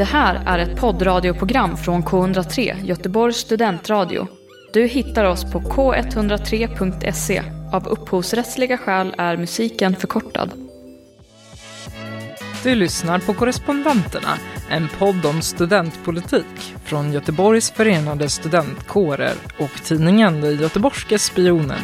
Det här är ett poddradioprogram från K103, Göteborgs studentradio. Du hittar oss på k103.se. Av upphovsrättsliga skäl är musiken förkortad. Du lyssnar på Korrespondenterna, en podd om studentpolitik från Göteborgs förenade studentkårer och tidningen De Göteborgske Spionen.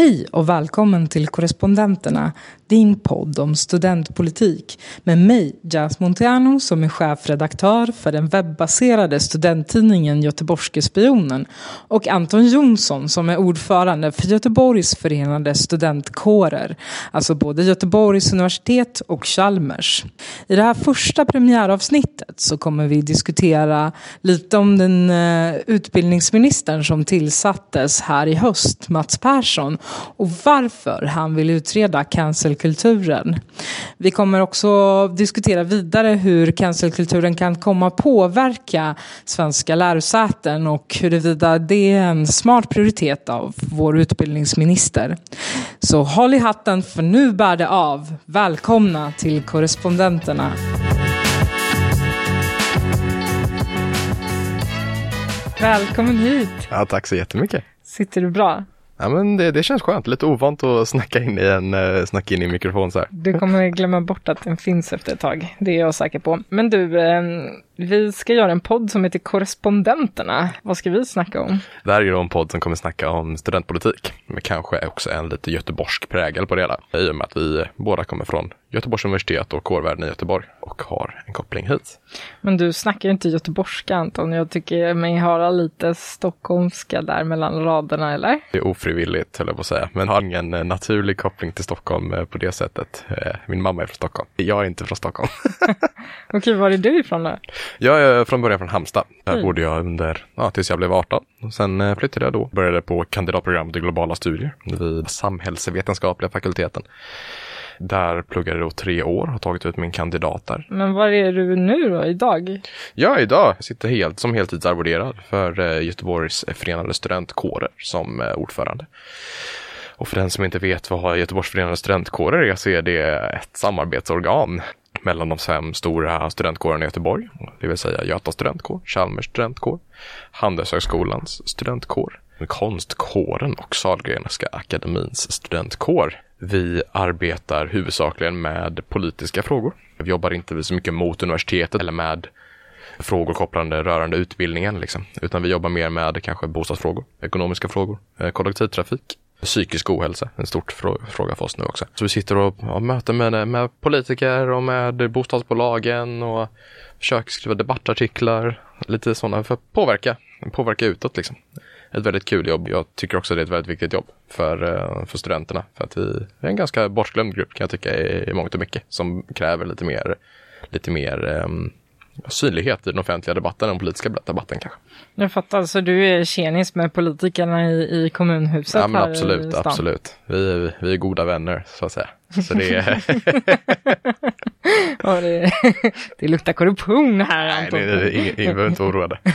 Hej och välkommen till Korrespondenterna, din podd om studentpolitik med mig, Jas Monteano, som är chefredaktör för den webbaserade studenttidningen Göteborgske Spionen och Anton Jonsson som är ordförande för Göteborgs förenade studentkårer, alltså både Göteborgs universitet och Chalmers. I det här första premiäravsnittet så kommer vi diskutera lite om den eh, utbildningsministern som tillsattes här i höst, Mats Persson, och varför han vill utreda cancelkulturen. Vi kommer också diskutera vidare hur cancelkulturen kan komma påverka svenska lärosäten och huruvida det är en smart prioritet av vår utbildningsminister. Så håll i hatten för nu bär det av. Välkomna till korrespondenterna. Välkommen hit. Ja, tack så jättemycket. Sitter du bra? Ja men det, det känns skönt, lite ovant att snacka in i en, eh, snacka in i mikrofon så här. Du kommer glömma bort att den finns efter ett tag, det är jag säker på. Men du, ehm, vi ska göra en podd som heter Korrespondenterna. Vad ska vi snacka om? Det här är ju en podd som kommer snacka om studentpolitik, men kanske också en lite göteborgsk prägel på det hela. I och med att vi båda kommer från Göteborgs universitet och kårvärlden i Göteborg och har en koppling hit. Men du snackar ju inte göteborgska Anton, jag tycker mig höra lite stockholmska där mellan raderna, eller? Det är ofrivilligt, höll jag på att säga, men har ingen naturlig koppling till Stockholm eh, på det sättet. Eh, min mamma är från Stockholm, jag är inte från Stockholm. Okej, var är du ifrån då? Jag är från början från Halmstad. Där mm. bodde jag under, ja, tills jag blev 18. Och sen eh, flyttade jag då. Började på kandidatprogrammet i globala studier vid samhällsvetenskapliga fakulteten. Där pluggade jag då tre år, har tagit ut min kandidat där. Men var är du nu då, idag? Ja, idag. Jag sitter helt som heltidsarvoderad för eh, Göteborgs förenade studentkårer som eh, ordförande. Och för den som inte vet vad Göteborgs förenade studentkårer är så är det ett samarbetsorgan mellan de fem stora studentkårerna i Göteborg, det vill säga Göta studentkår, Chalmers studentkår, Handelshögskolans studentkår, Konstkåren och Sahlgrenska akademins studentkår. Vi arbetar huvudsakligen med politiska frågor. Vi jobbar inte så mycket mot universitetet eller med frågor kopplande rörande utbildningen, liksom. utan vi jobbar mer med kanske bostadsfrågor, ekonomiska frågor, eh, kollektivtrafik, psykisk ohälsa, en stor fråga för oss nu också. Så vi sitter och har möten med, med politiker och med bostadsbolagen och försöker skriva debattartiklar, lite sådana för att påverka, påverka utåt liksom. Ett väldigt kul jobb. Jag tycker också det är ett väldigt viktigt jobb för, eh, för studenterna. För att vi är en ganska bortglömd grupp kan jag tycka i, i mångt och mycket som kräver lite mer, lite mer um, synlighet i den offentliga debatten, den politiska debatten kanske. Jag fattar, så du är tjenis med politikerna i, i kommunhuset ja, men här absolut, i stan? absolut. Vi, vi är goda vänner så att säga. Så det, är... ja, det, det luktar korruption här Anton. Nej, ingen behöver inte vara oroade.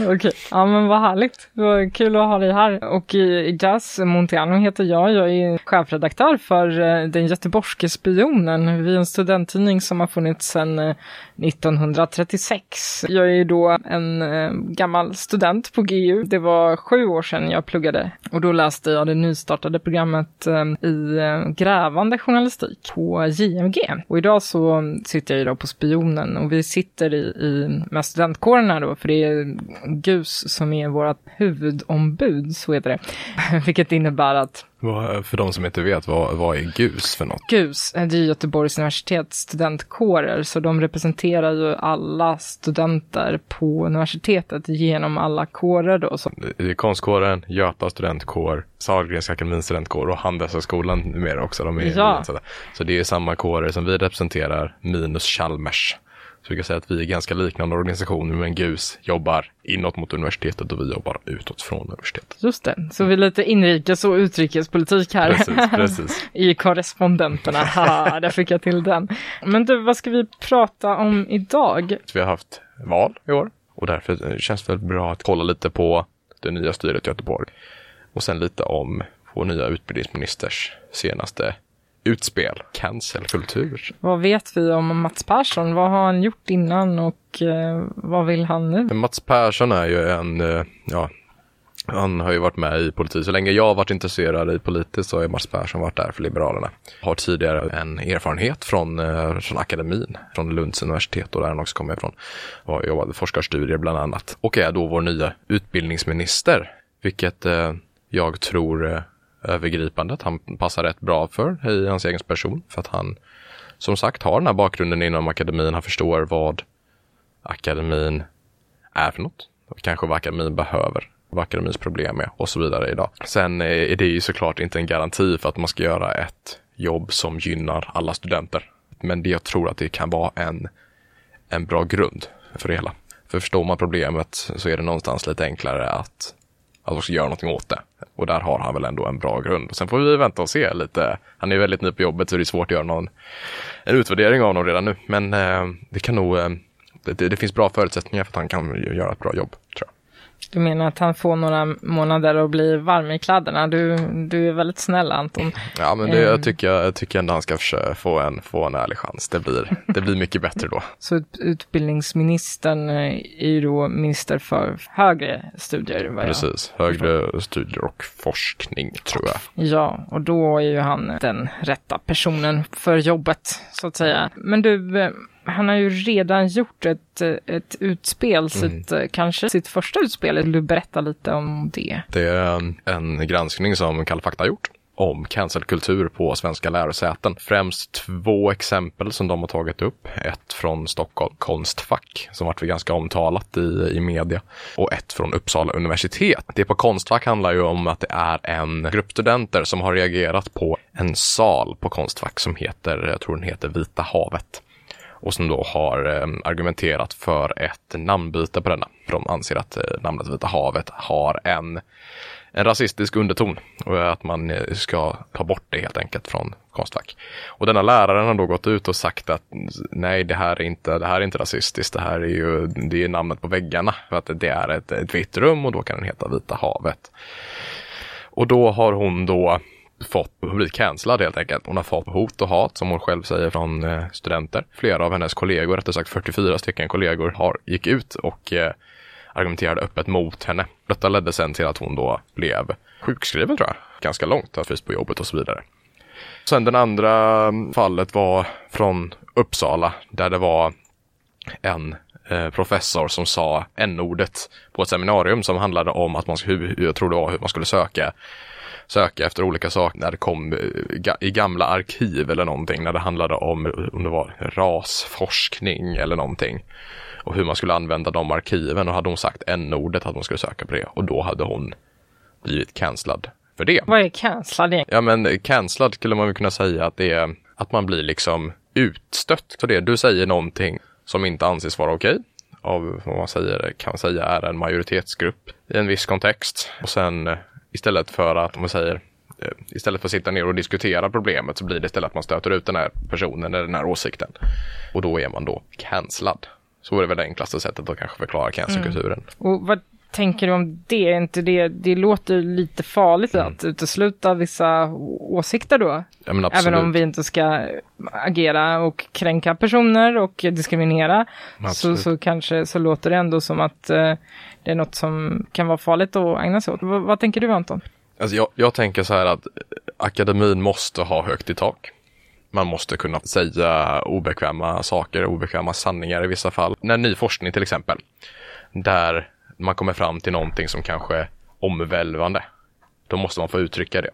Okej, okay. ja men vad härligt. Det var kul att ha dig här. Och Jazz Montiano heter jag. Jag är chefredaktör för eh, den göteborgske spionen. Vi är en studenttidning som har funnits sedan 1936. Eh, jag är då en eh, gammal student på GU. Det var sju år sedan jag pluggade och då läste jag det nystartade programmet i Grä grävande journalistik på JMG. Och och idag så sitter jag ju då på Spionen och vi sitter i, i med studentkårerna då, för det är GUS som är vårt huvudombud, så heter det. Vilket innebär att för de som inte vet, vad, vad är GUS för något? GUS, det är Göteborgs universitets studentkårer, så de representerar ju alla studenter på universitetet genom alla kårer då. Så. Det är Konstkåren, Göta studentkår, Sahlgrenska akademins studentkår och Handelshögskolan numera också. De är ja. Så det är samma kårer som vi representerar, minus Chalmers. Så vi kan säga att vi är ganska liknande organisationer men GUS jobbar inåt mot universitetet och vi jobbar utåt från universitetet. Just det, så vi är lite inrikes och utrikespolitik här precis, precis. i korrespondenterna. Ha, där fick jag till den. Men du, vad ska vi prata om idag? Vi har haft val i år och därför känns det bra att kolla lite på det nya styret i Göteborg Och sen lite om vår nya utbildningsministers senaste utspel, cancelkultur. Vad vet vi om Mats Persson? Vad har han gjort innan och eh, vad vill han nu? Mats Persson är ju en, eh, ja, han har ju varit med i politik. Så länge jag har varit intresserad i politiskt så har Mats Persson varit där för Liberalerna. Har tidigare en erfarenhet från, eh, från akademin, från Lunds universitet och där han också kommer ifrån. Har jobbat forskarstudier bland annat. Och är då vår nya utbildningsminister. Vilket eh, jag tror eh, övergripande att han passar rätt bra för i hans egen person. För att han som sagt har den här bakgrunden inom akademin. Han förstår vad akademin är för något. Och kanske vad akademin behöver vad akademins problem är och så vidare idag. Sen är det ju såklart inte en garanti för att man ska göra ett jobb som gynnar alla studenter. Men det jag tror att det kan vara en, en bra grund för det hela. För förstår man problemet så är det någonstans lite enklare att, att också göra någonting åt det. Och där har han väl ändå en bra grund. Och Sen får vi vänta och se lite. Han är väldigt ny på jobbet så det är svårt att göra någon en utvärdering av honom redan nu. Men eh, det kan nog, eh, det, det, finns bra förutsättningar för att han kan göra ett bra jobb. tror jag. Du menar att han får några månader att bli varm i kläderna? Du, du är väldigt snäll Anton. Ja, men det, jag, ehm. tycker, jag tycker ändå han ska försöka få en, få en ärlig chans. Det blir, det blir mycket bättre då. Så utbildningsministern eh, är ju då minister för högre studier? Precis, högre studier och forskning tror jag. Ja, och då är ju han den rätta personen för jobbet så att säga. Men du, eh, han har ju redan gjort ett, ett utspel, mm. sitt, kanske sitt första utspel. Vill du berätta lite om det? Det är en, en granskning som Kalla fakta har gjort om cancelkultur på svenska lärosäten. Främst två exempel som de har tagit upp. Ett från Stockholm Konstfack som varit ganska omtalat i, i media och ett från Uppsala universitet. Det på Konstfack handlar ju om att det är en grupp studenter som har reagerat på en sal på Konstfack som heter, jag tror den heter Vita havet och som då har ehm, argumenterat för ett namnbyte på denna. För de anser att eh, namnet Vita havet har en, en rasistisk underton och att man eh, ska ta bort det helt enkelt från Konstfack. Och denna läraren har då gått ut och sagt att nej, det här är inte, det här är inte rasistiskt. Det här är ju det är namnet på väggarna för att det är ett, ett vitt rum och då kan den heta Vita havet. Och då har hon då fått, blivit cancellad helt enkelt. Hon har fått hot och hat som hon själv säger från eh, studenter. Flera av hennes kollegor, rättare sagt 44 stycken kollegor, har gick ut och eh, argumenterade öppet mot henne. Detta ledde sen till att hon då blev sjukskriven tror jag, ganska långt, har på jobbet och så vidare. Sen den andra mm, fallet var från Uppsala där det var en eh, professor som sa n-ordet på ett seminarium som handlade om att man, jag tror det var hur man skulle söka söka efter olika saker när det kom eh, i gamla arkiv eller någonting när det handlade om, om det var rasforskning eller någonting och hur man skulle använda de arkiven och hade hon sagt n-ordet att hon skulle söka på det och då hade hon blivit cancellad för det. Vad är cancellad? Ja men cancellad skulle man väl kunna säga att det är att man blir liksom utstött för det. Du säger någonting som inte anses vara okej av vad man säger, kan säga är en majoritetsgrupp i en viss kontext och sen Istället för att, om man säger, eh, istället för att sitta ner och diskutera problemet så blir det istället att man stöter ut den här personen eller den här åsikten. Och då är man då cancellad. Så är det väl det enklaste sättet att kanske förklara cancerkulturen. Mm. Och vad tänker du om det? Inte det, det låter lite farligt mm. att utesluta vissa åsikter då? Ja, Även om vi inte ska agera och kränka personer och diskriminera. Så, så kanske så låter det ändå som att eh, det är något som kan vara farligt att ägna sig åt. V vad tänker du Anton? Alltså jag, jag tänker så här att akademin måste ha högt i tak. Man måste kunna säga obekväma saker, obekväma sanningar i vissa fall. När ny forskning till exempel, där man kommer fram till någonting som kanske är omvälvande, då måste man få uttrycka det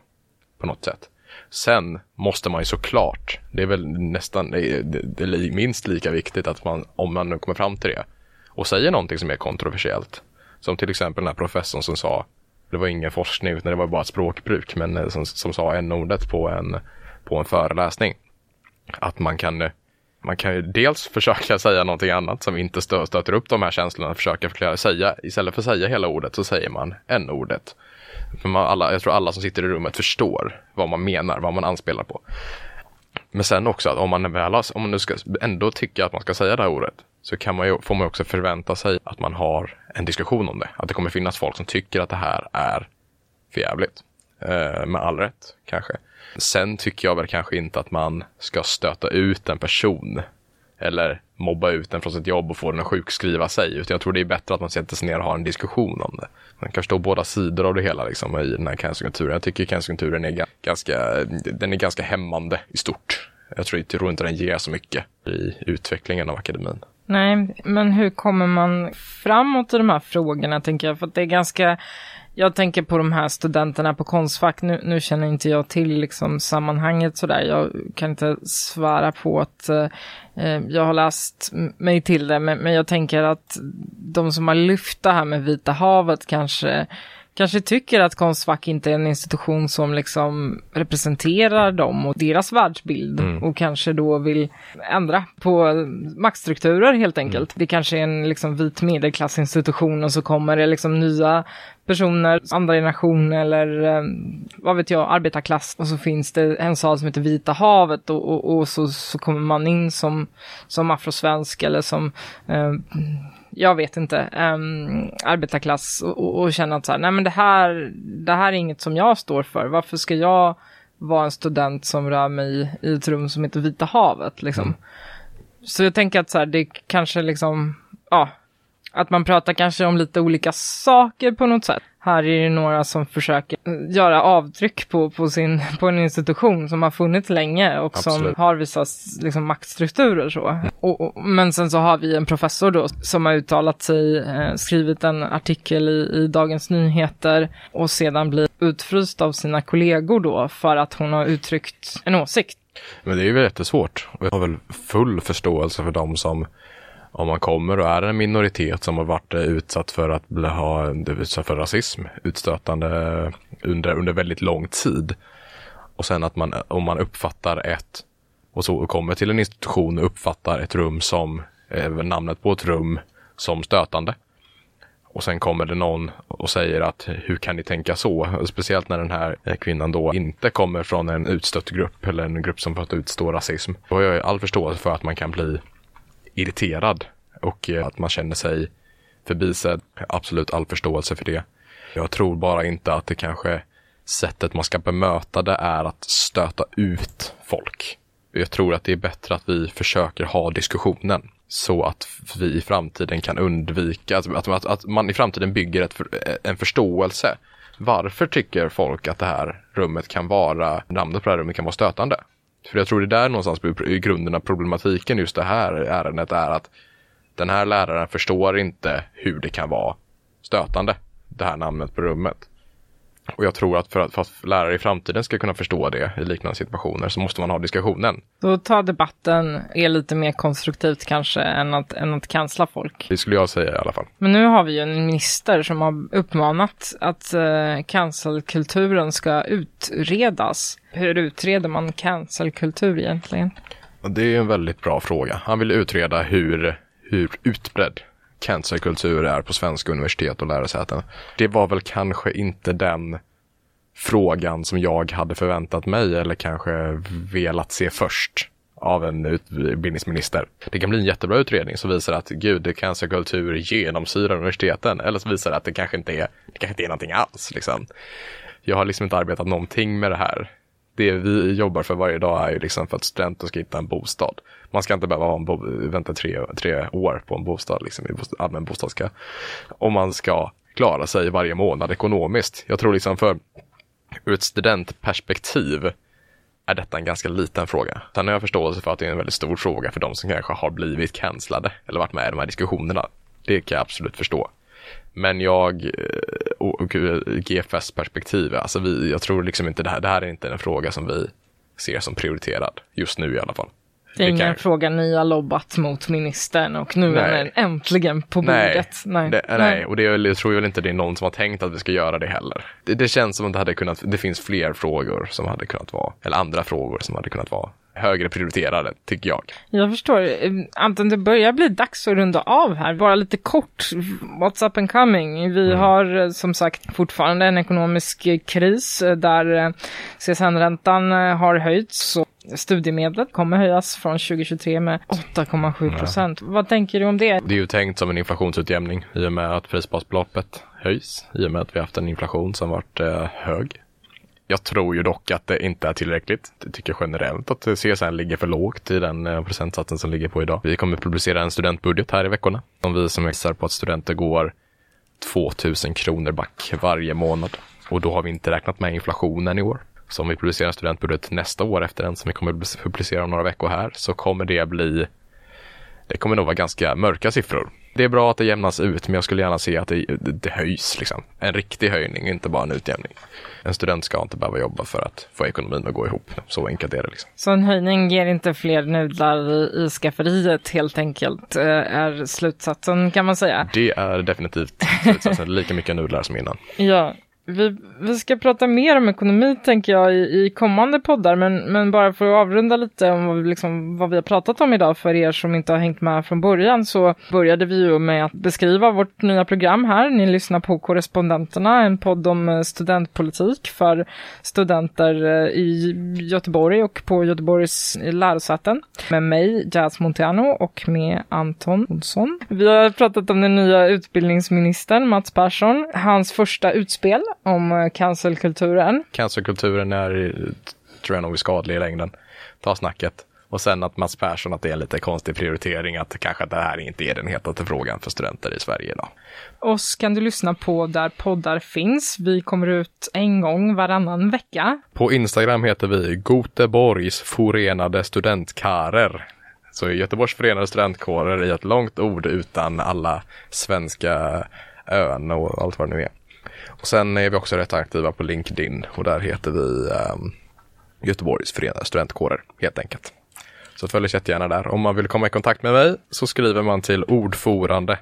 på något sätt. Sen måste man ju såklart, det är väl nästan, det är, det är minst lika viktigt att man, om man nu kommer fram till det, och säger någonting som är kontroversiellt, som till exempel den här professorn som sa, det var ingen forskning utan det var bara ett språkbruk, men eh, som, som sa n-ordet på en, på en föreläsning. Att man kan, eh, man kan ju dels försöka säga någonting annat som inte stö, stöter upp de här känslorna, försöka förklara, säga, istället för att säga hela ordet så säger man n-ordet. För man, alla, jag tror alla som sitter i rummet förstår vad man menar, vad man anspelar på. Men sen också att om man väl om man nu ska ändå tycka att man ska säga det här ordet så kan man ju, får man också förvänta sig att man har en diskussion om det. Att det kommer finnas folk som tycker att det här är förjävligt. Eh, med all rätt, kanske. Sen tycker jag väl kanske inte att man ska stöta ut en person eller mobba ut den från sitt jobb och få den att sjukskriva sig. Utan jag tror det är bättre att man sätter sig ner och har en diskussion om det. Man kan förstå båda sidor av det hela liksom, i den här cancerkulturen. Jag tycker cancerkulturen är ganska, den är ganska hämmande i stort. Jag tror, jag tror inte den ger så mycket i utvecklingen av akademin. Nej, men hur kommer man framåt i de här frågorna tänker jag? För att det är ganska jag tänker på de här studenterna på Konstfack. Nu, nu känner inte jag till liksom sammanhanget sådär. Jag kan inte svara på att eh, eh, jag har läst mig till det. Men, men jag tänker att de som har lyft det här med Vita havet kanske kanske tycker att Konstfack inte är en institution som liksom representerar dem och deras världsbild mm. och kanske då vill ändra på maktstrukturer helt enkelt. Mm. Det kanske är en liksom vit medelklassinstitution och så kommer det liksom nya personer, andra generation eller eh, vad vet jag, arbetarklass och så finns det en sal som heter Vita havet och, och, och så, så kommer man in som, som afrosvensk eller som eh, jag vet inte, um, arbetarklass och, och känna att så här, nej men det här, det här är inget som jag står för. Varför ska jag vara en student som rör mig i ett rum som heter Vita havet liksom? Mm. Så jag tänker att så här, det kanske liksom, ja, att man pratar kanske om lite olika saker på något sätt. Här är det några som försöker göra avtryck på, på, sin, på en institution som har funnits länge och Absolut. som har vissa liksom, maktstrukturer. Så. Och, och, men sen så har vi en professor då som har uttalat sig, eh, skrivit en artikel i, i Dagens Nyheter och sedan blir utfryst av sina kollegor då för att hon har uttryckt en åsikt. Men det är ju jättesvårt och jag har väl full förståelse för dem som om man kommer och är en minoritet som har varit eh, utsatt för att bli, ha, utsatt för rasism, utstötande under, under väldigt lång tid. Och sen att man, om man uppfattar ett, och så kommer till en institution och uppfattar ett rum som, eh, namnet på ett rum som stötande. Och sen kommer det någon och säger att hur kan ni tänka så? Speciellt när den här eh, kvinnan då inte kommer från en utstött grupp eller en grupp som fått utstå rasism. Då har jag all förståelse för att man kan bli irriterad och eh, att man känner sig förbisedd. Absolut all förståelse för det. Jag tror bara inte att det kanske sättet man ska bemöta det är att stöta ut folk. Jag tror att det är bättre att vi försöker ha diskussionen så att vi i framtiden kan undvika, att, att, att man i framtiden bygger ett, en förståelse. Varför tycker folk att det här rummet kan vara, namnet på det här rummet kan vara stötande? För jag tror det där någonstans i grunden av problematiken just det här ärendet är att den här läraren förstår inte hur det kan vara stötande, det här namnet på rummet. Och jag tror att för, att för att lärare i framtiden ska kunna förstå det i liknande situationer så måste man ha diskussionen. Så ta debatten är lite mer konstruktivt kanske än att, än att cancella folk. Det skulle jag säga i alla fall. Men nu har vi ju en minister som har uppmanat att uh, cancelkulturen ska utredas. Hur utreder man cancelkultur egentligen? Det är en väldigt bra fråga. Han vill utreda hur, hur utbredd cancerkultur är på svenska universitet och lärosäten. Det var väl kanske inte den frågan som jag hade förväntat mig eller kanske velat se först av en utbildningsminister. Det kan bli en jättebra utredning som visar att gud, cancerkultur genomsyrar universiteten eller så visar det att det kanske inte är, det kanske inte är någonting alls. Liksom. Jag har liksom inte arbetat någonting med det här det vi jobbar för varje dag är ju liksom för att studenter ska hitta en bostad. Man ska inte behöva bo- vänta tre, tre år på en bostad liksom, i allmän bostadskö. Om man ska klara sig varje månad ekonomiskt. Jag tror liksom för ur ett studentperspektiv är detta en ganska liten fråga. Sen har jag förståelse för att det är en väldigt stor fråga för de som kanske har blivit cancellade eller varit med i de här diskussionerna. Det kan jag absolut förstå. Men jag, eh, och GFS perspektiv, alltså vi, jag tror liksom inte det här, det här är inte en fråga som vi ser som prioriterad just nu i alla fall. Det är ingen kan... fråga ni har lobbat mot ministern och nu nej. är den äntligen på bordet. Nej, det, nej. nej. och det är, jag tror väl inte det är någon som har tänkt att vi ska göra det heller. Det, det känns som att det hade kunnat, det finns fler frågor som hade kunnat vara, eller andra frågor som hade kunnat vara högre prioriterade, tycker jag. Jag förstår. Eh, Anton, det börjar bli dags att runda av här. Bara lite kort, what's up and coming? Vi mm. har eh, som sagt fortfarande en ekonomisk kris eh, där CSN-räntan har höjts. Studiemedlet kommer höjas från 2023 med 8,7 procent. Vad tänker du om det? Det är ju tänkt som en inflationsutjämning i och med att prisbasbeloppet höjs i och med att vi haft en inflation som varit eh, hög. Jag tror ju dock att det inte är tillräckligt. Jag tycker generellt att CSN ligger för lågt i den eh, procentsatsen som ligger på idag. Vi kommer publicera en studentbudget här i veckorna som vi som visar på att studenter går 2000 kronor back varje månad. Och då har vi inte räknat med inflationen i år. Så om vi publicerar en studentbudget nästa år efter den som vi kommer publicera om några veckor här så kommer det bli det kommer nog vara ganska mörka siffror. Det är bra att det jämnas ut, men jag skulle gärna se att det, det höjs. Liksom. En riktig höjning, inte bara en utjämning. En student ska inte behöva jobba för att få ekonomin att gå ihop. Så enkelt är det. Liksom. Så en höjning ger inte fler nudlar i, i skafferiet helt enkelt, eh, är slutsatsen kan man säga. Det är definitivt slutsatsen, lika mycket nudlar som innan. Ja, vi, vi ska prata mer om ekonomi tänker jag i, i kommande poddar, men, men bara för att avrunda lite om vad vi, liksom, vad vi har pratat om idag för er som inte har hängt med från början så började vi ju med att beskriva vårt nya program här. Ni lyssnar på Korrespondenterna, en podd om eh, studentpolitik för studenter eh, i Göteborg och på Göteborgs eh, lärosäten. Med mig, Jazz Montiano och med Anton Olsson. Vi har pratat om den nya utbildningsministern Mats Persson, hans första utspel om eh, cancelkulturen. Cancelkulturen är, tror jag nog, skadlig i längden. Ta snacket. Och sen att Mats Persson, att det är lite konstig prioritering, att kanske det här inte är den hetaste frågan för studenter i Sverige idag. Oss kan du lyssna på där poddar finns. Vi kommer ut en gång varannan vecka. På Instagram heter vi Göteborgs förenade studentkarer. Så Göteborgs förenade studentkårer i ett långt ord utan alla svenska ön och allt vad det nu är. Och sen är vi också rätt aktiva på LinkedIn och där heter vi um, Göteborgs förenade studentkårer helt enkelt. Så följ oss jättegärna där. Om man vill komma i kontakt med mig så skriver man till ordförande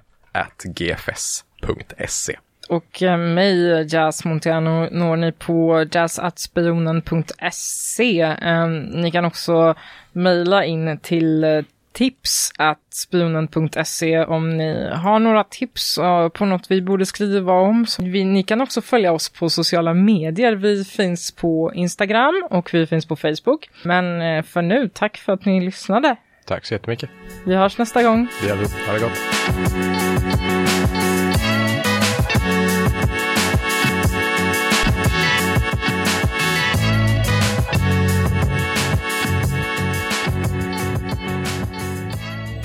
gfs.se. Och eh, mig, Jazz Montiano, når ni på jazzattspionen.se. Ehm, ni kan också mejla in till eh, tips at spionen.se om ni har några tips på något vi borde skriva om. Så vi, ni kan också följa oss på sociala medier. Vi finns på Instagram och vi finns på Facebook. Men eh, för nu, tack för att ni lyssnade. Tack så jättemycket. Vi hörs nästa gång. Det gör vi. Ha det gott.